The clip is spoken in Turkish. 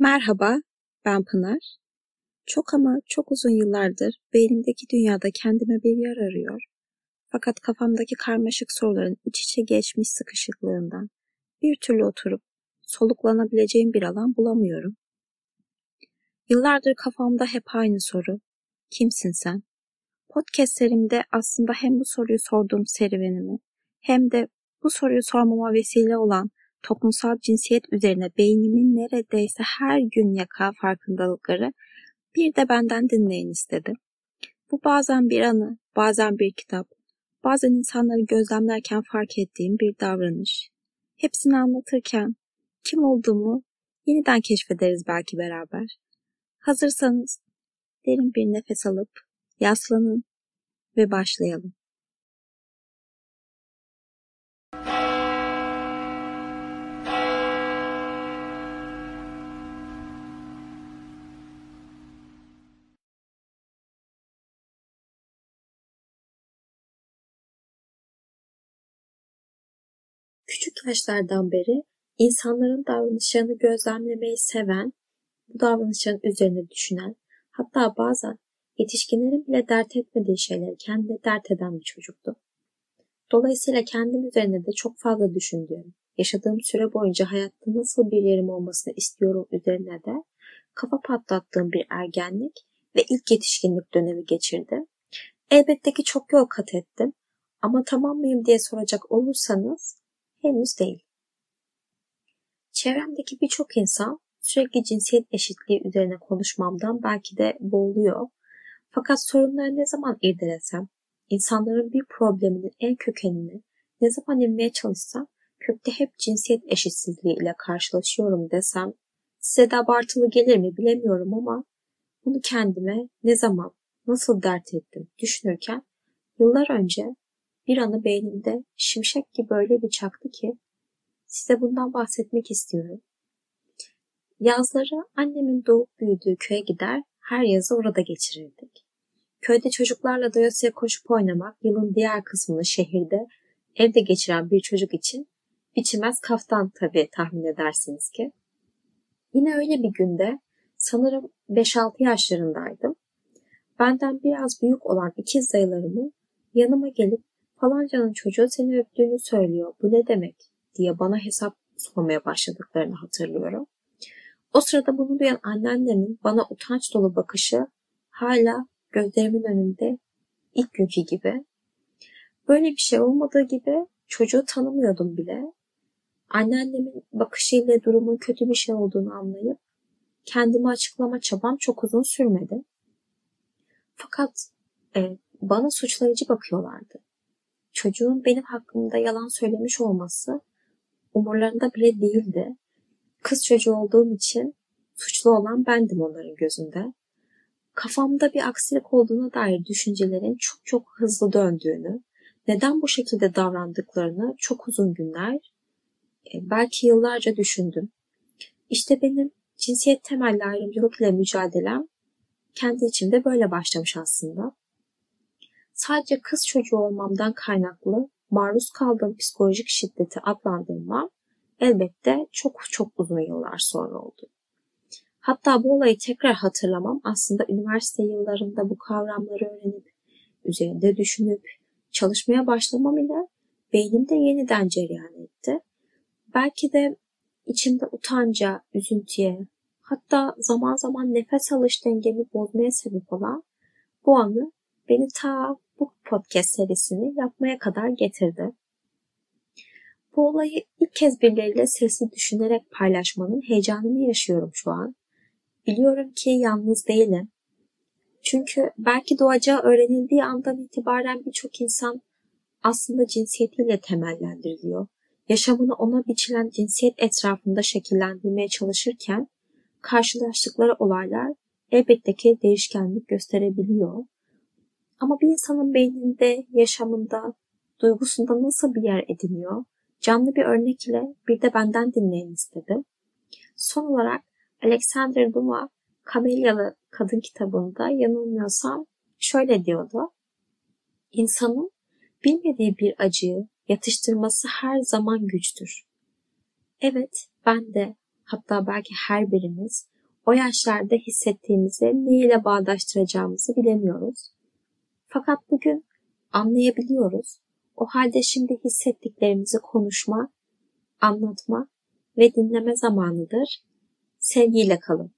Merhaba, ben Pınar. Çok ama çok uzun yıllardır beynimdeki dünyada kendime bir yer arıyor. Fakat kafamdaki karmaşık soruların iç içe geçmiş sıkışıklığından bir türlü oturup soluklanabileceğim bir alan bulamıyorum. Yıllardır kafamda hep aynı soru. Kimsin sen? Podcastlerimde aslında hem bu soruyu sorduğum serüvenimi hem de bu soruyu sormama vesile olan toplumsal cinsiyet üzerine beynimin neredeyse her gün yaka farkındalıkları bir de benden dinleyin istedim. Bu bazen bir anı, bazen bir kitap, bazen insanları gözlemlerken fark ettiğim bir davranış. Hepsini anlatırken kim olduğumu yeniden keşfederiz belki beraber. Hazırsanız derin bir nefes alıp yaslanın ve başlayalım. Küçük yaşlardan beri insanların davranışlarını gözlemlemeyi seven, bu davranışların üzerine düşünen, hatta bazen yetişkinlerin bile dert etmediği şeyleri kendine dert eden bir çocuktum. Dolayısıyla kendim üzerine de çok fazla düşündüğüm, yaşadığım süre boyunca hayatta nasıl bir yerim olmasını istiyorum üzerine de kafa patlattığım bir ergenlik ve ilk yetişkinlik dönemi geçirdi. Elbette ki çok yol kat ettim ama tamam mıyım diye soracak olursanız henüz değil. Çevremdeki birçok insan sürekli cinsiyet eşitliği üzerine konuşmamdan belki de boğuluyor. Fakat sorunları ne zaman irdelesem, insanların bir probleminin en kökenini ne zaman inmeye çalışsam kökte hep cinsiyet eşitsizliği ile karşılaşıyorum desem size de abartılı gelir mi bilemiyorum ama bunu kendime ne zaman, nasıl dert ettim düşünürken yıllar önce bir anı beynimde şimşek gibi öyle bir çaktı ki size bundan bahsetmek istiyorum. Yazları annemin doğup büyüdüğü köye gider, her yazı orada geçirirdik. Köyde çocuklarla doyasıya koşup oynamak, yılın diğer kısmını şehirde, evde geçiren bir çocuk için biçilmez kaftan tabii tahmin edersiniz ki. Yine öyle bir günde sanırım 5-6 yaşlarındaydım. Benden biraz büyük olan ikiz dayılarımın yanıma gelip falancanın çocuğu seni öptüğünü söylüyor. Bu ne demek? diye bana hesap sormaya başladıklarını hatırlıyorum. O sırada bunu duyan anneannemin bana utanç dolu bakışı hala gözlerimin önünde ilk günkü gibi. Böyle bir şey olmadığı gibi çocuğu tanımıyordum bile. Anneannemin bakışıyla durumun kötü bir şey olduğunu anlayıp kendimi açıklama çabam çok uzun sürmedi. Fakat e, bana suçlayıcı bakıyorlardı çocuğun benim hakkımda yalan söylemiş olması umurlarında bile değildi. Kız çocuğu olduğum için suçlu olan bendim onların gözünde. Kafamda bir aksilik olduğuna dair düşüncelerin çok çok hızlı döndüğünü, neden bu şekilde davrandıklarını çok uzun günler, e, belki yıllarca düşündüm. İşte benim cinsiyet temelli ayrımcılık ile mücadelem kendi içimde böyle başlamış aslında sadece kız çocuğu olmamdan kaynaklı maruz kaldığım psikolojik şiddeti adlandırmam elbette çok çok uzun yıllar sonra oldu. Hatta bu olayı tekrar hatırlamam aslında üniversite yıllarında bu kavramları öğrenip, üzerinde düşünüp, çalışmaya başlamam ile beynimde yeniden cereyan etti. Belki de içimde utanca, üzüntüye, hatta zaman zaman nefes alış dengemi bozmaya sebep olan bu anı beni ta bu podcast serisini yapmaya kadar getirdi. Bu olayı ilk kez birileriyle sesli düşünerek paylaşmanın heyecanını yaşıyorum şu an. Biliyorum ki yalnız değilim. Çünkü belki doğacağı öğrenildiği andan itibaren birçok insan aslında cinsiyetiyle temellendiriliyor. Yaşamını ona biçilen cinsiyet etrafında şekillendirmeye çalışırken karşılaştıkları olaylar elbette ki değişkenlik gösterebiliyor. Ama bir insanın beyninde, yaşamında, duygusunda nasıl bir yer ediniyor? Canlı bir örnek ile bir de benden dinleyin istedim. Son olarak Alexander Dumas Kamelyalı Kadın kitabında yanılmıyorsam şöyle diyordu. İnsanın bilmediği bir acıyı yatıştırması her zaman güçtür. Evet, ben de hatta belki her birimiz o yaşlarda hissettiğimizi ne ile bağdaştıracağımızı bilemiyoruz. Fakat bugün anlayabiliyoruz. O halde şimdi hissettiklerimizi konuşma, anlatma ve dinleme zamanıdır. Sevgiyle kalın.